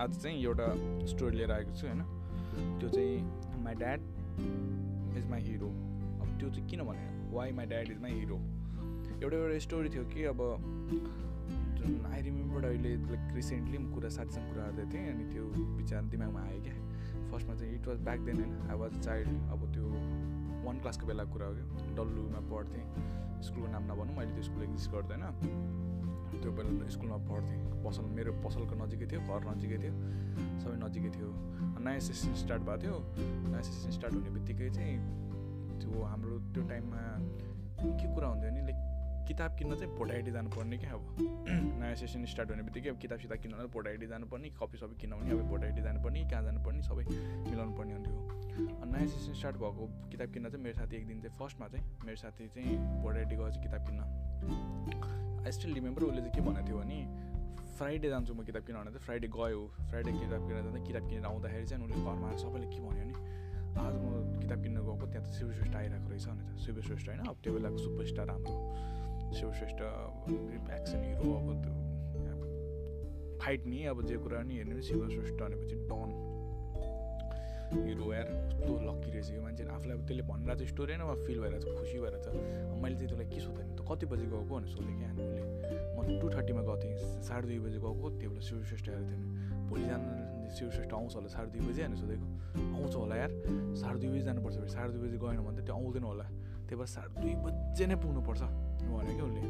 आज चाहिँ एउटा स्टोरी लिएर आएको छु होइन? त्यो चाहिँ my dad is my hero अब त्यो चाहिँ किन भने why my dad is my hero एउटा एउटा स्टोरी थियो कि अब जुन आई रिमेम्बर अहिले लाइक रिसेन्टली म कुरा साथीसँग कुरा गर्दै थिएँ अनि त्यो विचार दिमागमा आयो क्या। फर्स्टमा चाहिँ इट वाज ब्याक देन होइन? आई वाज चाइल्ड अब त्यो वान क्लासको बेलाको कुरा हो क्या डल्लुमा पढ्थेँ। स्कुलको नाम नभनौँ मैले त्यो स्कुल एक्जिस्ट गर्दैन। त्यो बेला स्कुलमा पढ्थेँ। पसल मेरो पसलको नजिकै थियो घर नजिकै थियो। सबै नजिकै थियो। नयाँ सेसन स्टार्ट भएको थियो। नयाँ सेसन स्टार्ट हुने बित्तिकै चाहिँ त्यो हाम्रो त्यो टाइममा के कुरा हुन्थ्यो नि लाइक किताब किन्न चाहिँ भोटाइडी जानुपर्ने क्या अब। नयाँ सेसन स्टार्ट हुने बित्तिकै अब किताब सिताब किन्न भोटाइडी जानुपर्ने कपी सबै किन्न भने अब भोटाइडी जानुपर्ने कहाँ जानुपर्ने सबै मिलाउनु पर्ने हुन्थ्यो नयाँ सेसन स्टार्ट भएको किताब किन्न चाहिँ मेरो साथी एक दिन चाहिँ फर्स्टमा चाहिँ मेरो साथी चाहिँ भोटाइडी गएछ किताब किन्न। आई स्टिल रिमेम्बर उसले चाहिँ के भनेको थियो भने फ्राइडे जान्छु म किताब किन्न भने चाहिँ फ्राइडे गयो। फ्राइडे किताब किनेर जाँदा किताब किनेर आउँदाखेरि चाहिँ उसले घरमा सबैले के भन्यो भने आज म किताब किन्न गएको त्यहाँ त शिवश्रेष्ठ आइरहेको रहेछ भने त शिवश्रेष्ठ होइन अब त्यो बेलाको सुपरस्टार हाम्रो। शिवश्रेष्ठ एक्सन हिरो अब त्यो फाइट नि अब जे कुरा नि हेर्ने शिवश्रेष्ठ भनेपछि डन। हिरो यार कस्तो लक्की रहेछ यो मान्छे। आफूलाई अब त्यसले भनेर चाहिँ स्टोरी होइन फिल भइरहेको छ खुसी भइरहेछ मैले चाहिँ त्यसलाई के सोधेँ त कति बजी गएको भनेर सोधेँ क्या हामीले। म टु थर्टीमा गएको थिएँ साढे दुई बजी गएको त्यो बेला शिवश्रेष्ठ आएर थियो। भोलि जानु शिवश्रेष्ठ आउँछ होला साढे दुई बजी होइन सोधेको। आउँछ होला यार। साढे दुई बजी जानुपर्छ साढे दुई बजी गएन भने त त्यो आउँदैन होला। त्यही भएर साढे दुई बजे नै पुग्नुपर्छ। भन्यो क्या उसले।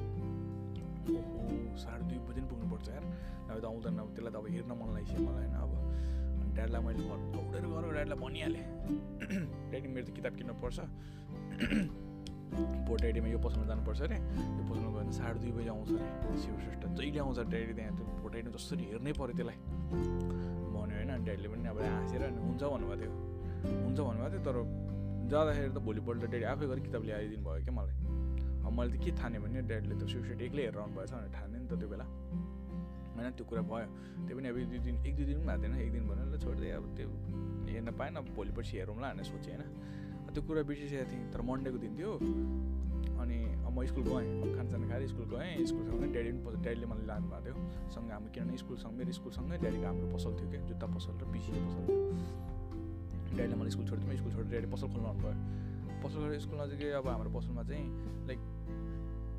ओहो साढे दुई बजी नै पुग्नुपर्छ यार। अब त आउँदैन अब त्यसलाई त अब हेर्न मन लागिसक्यो मलाई होइन अब। ड्याडलाई मैले दौडेर गएर ड्याडलाई भनिहालेँ। ड्याडी मेरो त किताब किन्नुपर्छ भोट आइडीमा यो पसलमा जानुपर्छ अरे। यो पसलमा गयो भने साढे दुई बजी आउँछ अरे। शिवश्रेष्ठ जहिले आउँछ ड्याडी त्यहाँ। त्यो भोट आइडीमा जसरी हेर्नै पऱ्यो त्यसलाई। भन्यो होइन ड्याडीले पनि अब हाँसेर अनि हुन्छ भन्नुभएको थियो। हुन्छ भन्नुभएको थियो तर जाँदाखेरि त भोलिपल्ट ड्याडी आफै गरी किताब ल्याइदिनु भयो क्या मलाई। अब मैले त के ठाने भने ड्याडीले त शिवश्रेष्ठ एक्लै हेरेर आउनु भएछ भनेर ठाने नि त त्यो बेला। होइन त्यो कुरा भयो। त्यो पनि अब एक दुई दिन एक दुई दिन पनि भएको थिएन। एक दिन भनेर छोडिदिएँ अब त्यो हेर्न पाएन। भोलि पर्सि हेरौँला भनेर सोचेँ होइन। त्यो कुरा बिर्सिसकेको थिएँ। तर मन्डेको दिन थियो। अनि अब म स्कुल गएँ। खानसाना खाएर स्कुल गएँ। स्कुलसँग ड्याडी पनि ड्याडीले मलाई लानुभएको थियो। सँगै हाम्रो किनभने स्कुलसँग मेरो स्कुलसँगै ड्याडीको हाम्रो पसल थियो क्या। जुत्ता पसल र पिसीको पसल ड्याडीले मलाई स्कुल छोडिदियो स्कुल छोडेर ड्याडी पसल खोल्नु आउनुभयो। पसल गरेर स्कुल नजिकै अब हाम्रो पसलमा चाहिँ लाइक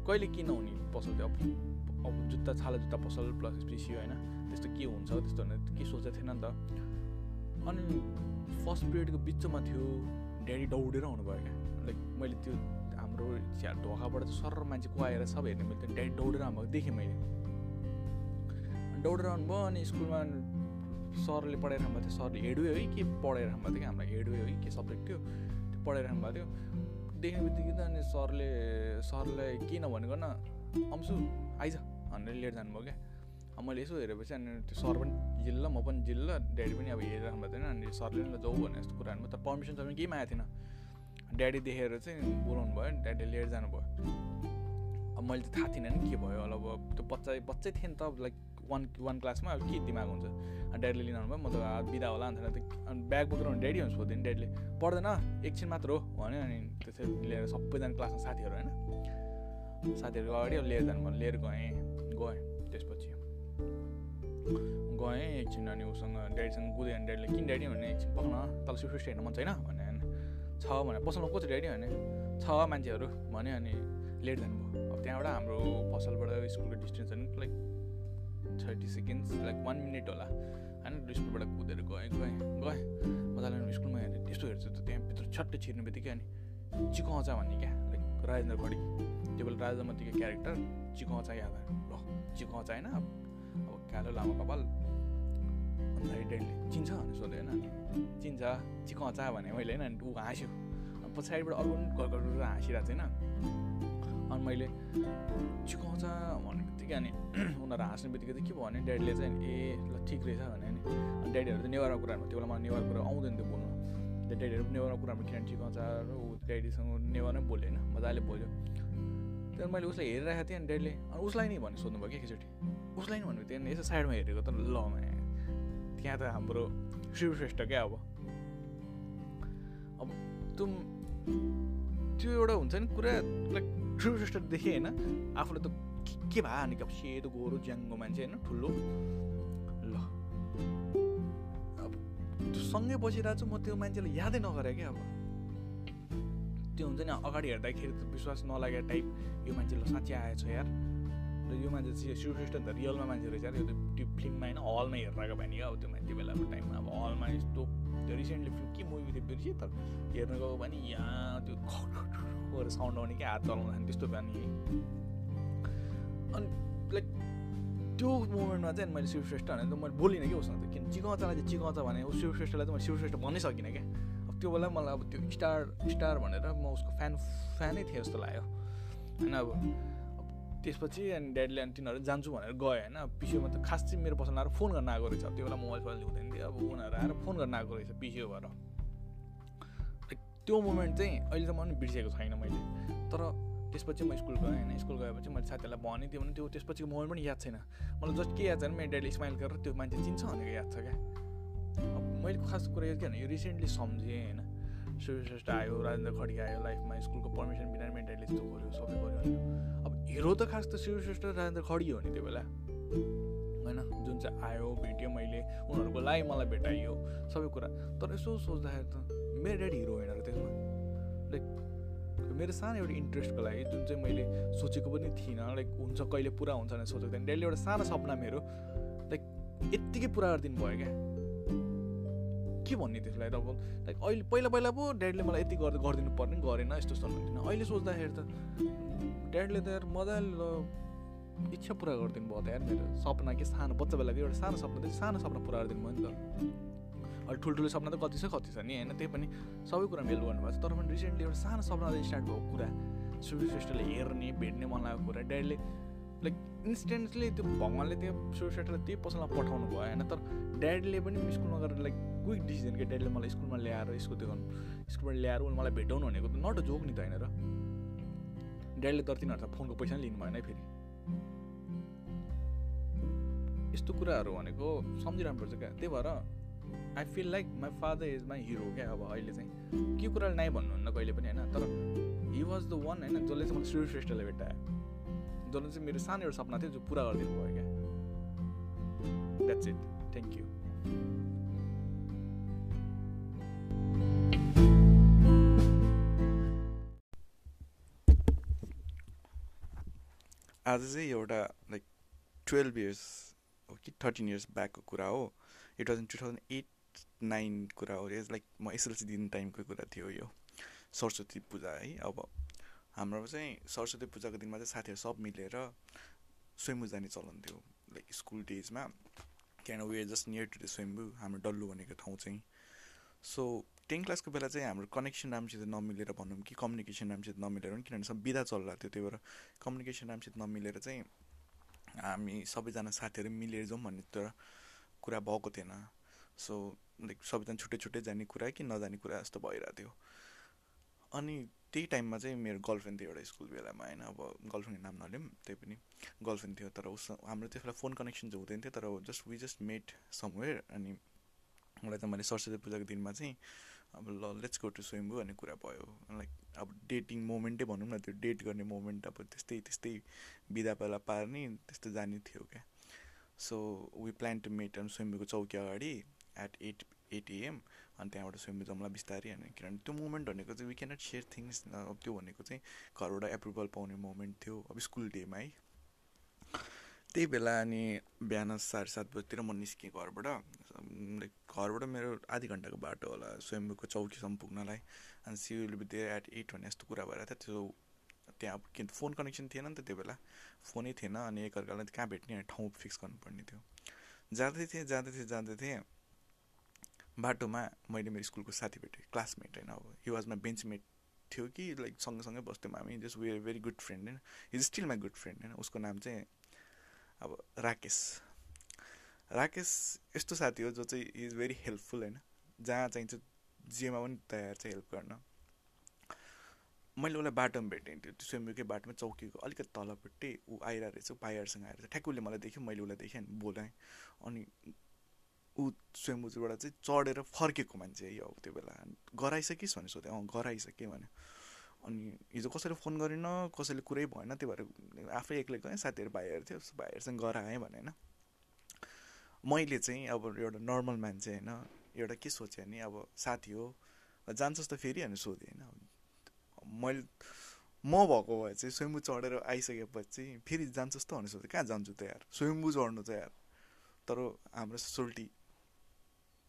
कहिले किन हुने पसल थियो? अब जुत्ता छाला जुत्ता पसल प्लस पिसी होइन? त्यस्तो के हुन्छ त्यस्तो भने के सोचेको थिएन नि त। अनि फर्स्ट पिरियडको बिचमा थियो ड्याडी दौडेर आउनुभयो क्या। लाइक मैले त्यो हाम्रो ढोकाबाट सर मान्छे को आएर सब हेर्ने मैले त्यो ड्याडी दौडेर आउनुभएको देखेँ मैले। दौडेर आउनुभयो अनि स्कुलमा सरले पढाइरहनु भएको थियो। सरले हेडवे है के पढाइरहनु भएको थियो कि हामीलाई हेडवे है के सब्जेक्ट थियो त्यो पढाइरहनु भएको थियो। देख्ने बित्तिकै त अनि सरले सरलाई के नभनिकन अंशु आइज भनेर लिएर जानुभयो क्या। मैले यसो हेरेपछि अनि त्यो सर पनि जिल्ल म पनि जिल्ल ड्याडी पनि अब हेरिरहनु भएको थिएन। अनि सरले पनि जाउँ भने जस्तो कुरा तर पर्मिसन भने केही मागेको थिएन। ड्याडी देखेर चाहिँ बोलाउनु भयो। ड्याडीले लिएर जानुभयो। अब मैले त थाहा थिएन नि के भयो होला। अब त्यो बच्चा बच्चै थिएँ नि त लाइक वान वान क्लासमा अब के दिमाग हुन्छ। ड्याडीले लिनु आउनुभयो म त बिदा होला अन्त अनि ब्याग बोकेर ड्याडी भनेर सोधेँ नि ड्याडीले पढ्दैन एकछिन मात्र हो भन्यो अनि त्यसरी लिएर सबैजना क्लासमा साथीहरू होइन। साथीहरू अगाडि अब लिएर जानु लिएर गएँ गएँ त्यसपछि। गएँ एकछिन अनि उसँग ड्याडीसँग कुदेँ अनि ड्याडीले किन ड्याडी भने एकछिन पक्न तल सुफिस्ट हेर्नु मन छैन? भने छ भने पसलमा को छ ड्याडी भने छ मान्छेहरू भन्यो अनि लेट जानुभयो। अब त्यहाँबाट हाम्रो पसलबाट स्कुलको distance like thirty seconds like one minute होला। होइन स्कुलबाट कुदेर गएँ गएँ गएँ। मजाले स्कुलमा हेरेँ त्यस्तो हेर्छु त त्यहाँभित्र छट्टै छिर्ने बित्तिकै अनि चिको अचा भन्ने क्या लाइक राजेन्द्र खडी त्यो बेला राजामतीको क्यारेक्टर चिको अचा याद आयो। ल चिको अचा होइन अब कालो लामो कपाल। अन्त ड्याडीले चिन्छ भनेर सोध्यो होइन चिन्छ चिको अचा भने मैले होइन ऊ हाँस्यो। पछाडिबाट अरू पनि घर हाँसिरहेको थिएन अनि मैले चिको अचा भन्ने बित्तिकै अनि उनीहरू हाँस्ने बित्तिकै चाहिँ के भयो भने ड्याडीले चाहिँ ए ल ठिक रहेछ भने नि अनि ड्याडीहरू चाहिँ नेवारको कुरामा त्यो बेला मलाई नेवार कुरा आउँदैन थियो बोल्नु। त्यो ड्याडीहरू पनि नेवारको कुरामा किनभने चिको अचा र ऊ ड्याडीसँग नेवार नै बोल्यो होइन मजाले बोल्यो। त्यहाँदेखि मैले उसलाई हेरिरहेको थिएँ अनि ड्याडीले अनि उसलाई नै भन्नु सोध्नुभयो कि एकचोटि। उसलाई नै भन्नु त्यहाँदेखि यसो साइडमा हेरेको त ल त्यहाँ त हाम्रो श्रीश्रेष्ठ क्या अब। अब तुम त्यो एउटा हुन्छ नि कुरा लाइक श्रीश्रेष्ठ देखेँ होइन आफूले त के भए अनि अब सेतो गोरो ज्याङ्गो मान्छे होइन ठुलो ल सँगै बसिरहेको छु म त्यो मान्छेलाई यादै नगरेँ क्या अब त्यो हुन्छ नि अगाडि हेर्दाखेरि त विश्वास नलागेको टाइप यो मान्छे ल साँच्चै आएछ यार र यो मान्छे चाहिँ शिवश्रेष्ठ त रियलमा मान्छे रहेछ यार यो त त्यो फिल्ममा होइन हलमा हेरेको भयो नि क्या अब त्यो मान्छे बेलाको टाइममा अब हलमा यस्तो त्यो रिसेन्टली फिल्म के मुभी थियो बिर्सेँ तर हेर्न गएको भने यहाँ त्यो साउन्ड आउने क्या हात चलाउँदाखेरि त्यस्तो भयो नि अनि लाइक त्यो मोमेन्टमा चाहिँ मैले शिवश्रेष्ठ भने मैले बोलिनँ कि उसँग किन चिकाउँछलाई चाहिँ चिकाउँछ भने ऊ शिवश्रेष्ठलाई चाहिँ मैले शिवश्रेष्ठ भन्नै सकिनँ क्या अब त्यो बेला मलाई अब त्यो स्टार स्टार भनेर म उसको फ्यान फ्यानै थिएँ जस्तो लाग्यो होइन अब त्यसपछि अनि ड्याडीले अनि तिनीहरू जान्छु भनेर गयो होइन? पिसिओमा त खास चाहिँ मेरो पसन्द आएर फोन गर्न आएको रहेछ। त्यो बेला मोबाइल फोबाइल हुँदैन थियो। अब उनीहरू आएर फोन गर्न आएको रहेछ पिसिओ भएर। त्यो मोमेन्ट चाहिँ अहिलेसम्म पनि बिर्सेको छैन मैले। तर त्यसपछि म स्कुल गएँ होइन? स्कुल गएपछि मैले साथीहरूलाई भनेँ त्यो भने त्यो त्यसपछिको मोमेन्ट पनि याद छैन। मलाई जस्ट के याद छैन मेरो ड्याडीले स्माइल गरेर त्यो मान्छे चिन्छ भनेको याद छ क्या। अब मैले खास कुरा यो के भने यो रिसेन्टली सम्झेँ होइन? सूर्यश्रेष्ठ आयो राजेन्द्र खड्का आयो लाइफमा स्कुलको पर्मिसन बिना ड्याडीले यस्तो गऱ्यो सबै गऱ्यो होइन। अब हिरो त खास त सूर्यश्रेष्ठ राजेन्द्र खड्की हो नि त्यो बेला। होइन जुन चाहिँ आयो भेट्यो मैले उनीहरूको लागि मलाई भेटाइयो सबै कुरा। तर यसो सोच्दाखेरि त मेरो ड्याडी हिरो होइन र त्यसमा। लाइक मेरो सानो एउटा इन्ट्रेस्टको लागि जुन चाहिँ मैले सोचेको पनि थिइनँ लाइक हुन्छ कहिले पुरा हुन्छ भनेर सोचेको थिएँ ड्याडीले एउटा सानो सपना मेरो लाइक यत्तिकै पुरा गरिदिनु भयो क्या। के भन्ने त्यसलाई अब लाइक अहिले पहिला पहिला पो ड्याडीले मलाई यति गर्दा गरिदिनु पर्ने गरेन यस्तो यस्तो अहिले सोच्दाखेरि त ड्याडीले त यार मजाले इच्छा पुरा गरिदिनु भयो त यार मेरो सपना के सानो बच्चा बेलाको एउटा सानो सपना चाहिँ सानो सपना पुरा गरिदिनु भयो नि त। अहिले ठुल्ठुलो सपना त कति छ कति छ नि होइन? त्यही पनि सबै कुरा मेल गर्नुभएको छ। तर पनि रिसेन्टली एउटा सानो सपना स्टार्ट भएको कुरा सूर्य श्रेष्ठले हेर्ने भेट्ने मन लागेको कुरा ड्याडीले लाइक इन्स्टेन्टली त्यो भगवान्ले त्यो सूर्य श्रेष्ठलाई त्यही पसलमा पठाउनु भयो होइन? तर ड्याडीले पनि स्कुलमा गएर लाइक क्विक डिसिजन कि ड्याडीले मलाई स्कुलमा ल्याएर स्कुल त्यो गर्नु। ल्याएर उसले मलाई भेटाउनु भनेको त नट जोक नि त होइन र। ड्याडीले तर तिनीहरू त फोनको पैसा पनि लिनु भएन है फेरि। यस्तो कुराहरू भनेको सम्झिरहनुपर्छ क्या। त्यही भएर I feel like my father is my hero क्या अब अहिले चाहिँ। के कुराले नै भन्नुहुन्न कहिले पनि होइन। तर हि वाज द वान होइन जसले चाहिँ मलाई श्रेष्ठलाई भेटायो जसले चाहिँ मेरो सानो एउटा सपना थियो जो पुरा गरिदिनु भयो क्या। द्याट्स इट थ्याङ्क यू आज चाहिँ एउटा लाइक टुवेल्भ इयर्स हो कि थर्टिन इयर्स ब्याकको कुरा हो. It was in two thousand eight nine कुरा हो इज लाइक म एसएलसी दिन टाइमको कुरा थियो यो सरस्वती पूजा है अब हाम्रो चाहिँ सरस्वती पूजाको दिनमा चाहिँ साथीहरू सब मिलेर स्वयम्भू जाने चलन थियो लाइक स्कुल डेजमा किन we just near to the Swayambhu हाम्रो डल्लु भनेको ठाउँ चाहिँ. सो टेन क्लासको बेला चाहिँ हाम्रो कनेक्सन राम्रोसित नमिलेर भनौँ कि कम्युनिकेसन राम्रोसित नमिलेर पनि किनभने सब बिदा चलिरहेको थियो त्यही भएर कम्युनिकेसन राम्रोसित नमिलेर चाहिँ हामी सबैजना साथीहरू मिलेर जाउँ भन्ने तर कुरा भएको थिएन। सो लाइक सबैजना छुट्टै छुट्टै जाने कुरा कि नजाने कुरा जस्तो भइरहेको थियो। अनि त्यही टाइममा चाहिँ मेरो गर्लफ्रेन्ड थियो एउटा स्कुल बेलामा होइन अब गर्लफ्रेन्डको नाम नलिउँ त्यही पनि गर्लफ्रेन्ड थियो तर उस हाम्रो त्यस बेला फोन कनेक्सन चाहिँ हुँदैन थियो तर just we just met somewhere अनि मलाई त मैले सरस्वती पूजाको दिनमा चाहिँ अब ल लेट्स गो टु स्विम्बु भन्ने कुरा भयो। लाइक अब डेटिङ मोमेन्टै भनौँ न त्यो डेट गर्ने मोमेन्ट अब त्यस्तै त्यस्तै बिदा बेला पार्ने त्यस्तो जाने थियो क्या। So we plan to meet अनि स्विम्बुको चौकी अगाडि एट एट एट एएम अनि त्यहाँबाट स्विमिङ जम्ला बिस्तारै होइन किनभने त्यो मोमेन्ट भनेको चाहिँ वी क्यानट सेयर थिङ्स अब त्यो भनेको चाहिँ घरबाट एप्रुभल पाउने मोमेन्ट थियो। अब स्कुल डेमा है। त्यही बेला अनि बिहान साढे सात बजीतिर म निस्केँ घरबाट। लाइक घरबाट मेरो आधी घन्टाको बाटो होला स्वयम्भूको चौकीसम्म पुग्नलाई अनि सिविल विद्या एट एट भन्ने यस्तो कुरा भइरहेको थियो। त्यो त्यहाँ अब किन फोन कनेक्सन थिएन नि त त्यो बेला। फोनै थिएन अनि एकअर्कालाई कहाँ भेट्ने ठाउँ फिक्स गर्नुपर्ने थियो। जाँदै थिएँ जाँदै थिएँ जाँदै थिएँ। बाटोमा मैले मेरो स्कुलको साथी भेटेँ क्लासमेट होइन अब। हि वाज माई बेन्चमेट थियो कि लाइक सँगसँगै बस्थ्यौँ हामी। Just we very good friend होइन। Is still my good friend होइन। उसको नाम चाहिँ अब राकेश। राकेश यस्तो साथी हो जो चाहिँ इज भेरी हेल्पफुल होइन? जहाँ चाहिन्छ जेमा पनि तयार छ हेल्प गर्न। मैले उसलाई बाटोमा भेटेँ त्यो स्विमिङकै बाटोमा चौकीको अलिकति तलपट्टि ऊ आइरहेको पायरसँग आएर ठ्याक्क उसले मलाई देख्यो मैले उसलाई देखेँ अनि बोलाएँ। अनि ऊ स्वयम्बुजीबाट चाहिँ चढेर फर्केको मान्छे है अब त्यो बेला। गराइसकिस् भने सोधेँ। अँ गराइसकेँ भने। अनि हिजो कसैले फोन गरेन कसैले कुरै भएन त्यो भएर आफै एक्लै गएँ साथीहरू भाइहरू थियो भाइहरूसँग गराएँ भने होइन। मैले चाहिँ अब एउटा नर्मल मान्छे होइन एउटा के सोचेँ नि अब साथी हो जान्छस् त फेरि अनि सोधेँ होइन। मैले म भएको भए चाहिँ स्वयम्बु चढेर आइसकेपछि फेरि जान्छस् त भनेर सोधेँ। कहाँ जान्छु त यार? स्वयम्बु चढ्नु त यार। तर हाम्रो सोल्टी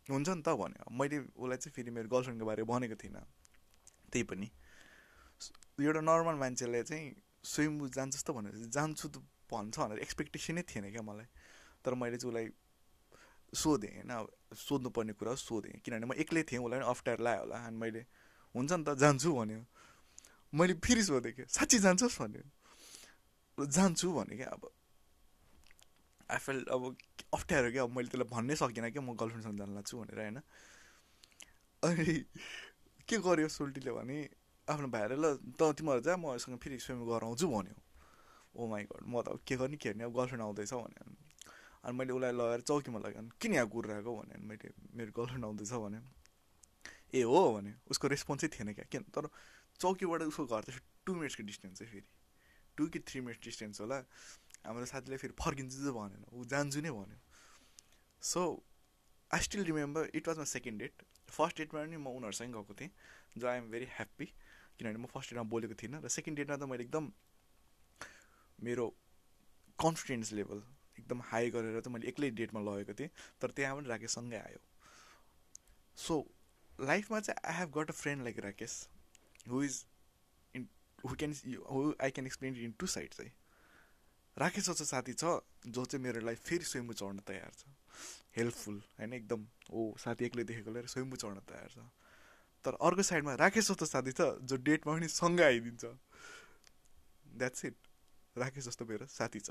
हुन्छ नि त भन्यो। मैले उसलाई चाहिँ फेरि मेरो गर्लफ्रेन्डको बारे भनेको थिइनँ। त्यही पनि। एउटा नर्मल मान्छेले चाहिँ स्वयम्बु जान्छस् त भनेर जान्छु त भन्छ भनेर एक्सपेक्टेसनै थिएन क्या मलाई। तर मैले चाहिँ उसलाई सोधेँ होइन सोध्नुपर्ने कुरा सोधेँ। किनभने म एक्लै थिएँ उसलाई पनि अप्ठ्यारो लाग्यो होला अनि मैले हुन्छ नि त जान्छु भन्यो। मैले फेरि सोधेँ क्या साँच्ची जान्छस्? भन्यो। जान्छु भने क्या अब। आफै अब अप्ठ्यारो क्या अब मैले त्यसलाई भन्नै सकिनँ क्या म गर्लफ्रेन्डसँग जान लाग्छु भनेर होइन। अनि के गर्यो सोल्टीले भने आफ्नो भाइले ल त तिमीहरू जा मसँग फेरि स्विमिङ गराउँछु भन्यो। ओ माई गड म त के गर्ने के गर्ने अब गर्लफ्रेन्ड आउँदैछ भन्यो अनि मैले उसलाई लगेर चौकीमा लगेँ अनि किन यहाँ कुरिरहेको भने मैले मेरो गर्लफ्रेन्ड आउँदैछ भने। ए हो भने। उसको रेस्पोन्सै थिएन क्या। किन? तर चौकीबाट उसको घर चाहिँ टु मिनट्सको डिस्टेन्स चाहिँ फेरि। टु कि थ्री मिनट्स डिस्टेन्स होला। हाम्रो साथीले फेरि फर्किन्छु चाहिँ भनेन। ऊ जान्छु नै भन्यो। So I still remember it was my second date first डेटमा पनि म उनीहरूसँग गएको थिएँ जो आई एम भेरी ह्याप्पी किनभने म फर्स्ट डेटमा बोलेको थिइनँ र सेकेन्ड डेटमा त मैले एकदम मेरो कन्फिडेन्स लेभल एकदम हाई गरेर चाहिँ मैले एक्लै डेटमा लगेको थिएँ तर त्यहाँ पनि राकेशसँगै आयो। सो लाइफमा चाहिँ I have got a friend like Rakesh who is in who can who I can explain in two side चाहिँ राकेश जस्तो साथी छ जो चाहिँ मेरो लाइफ फेरि स्वयम्बु चढ्न तयार छ। हेल्पफुल होइन एकदम ओ साथी एक्लै देखेको लिएर स्वयम्बु चढ्न तयार छ। तर अर्को साइडमा राकेश जस्तो साथी छ जो डेटमा पनि सँगै आइदिन्छ। द्याट्स इट राकेश जस्तो मेरो साथी छ।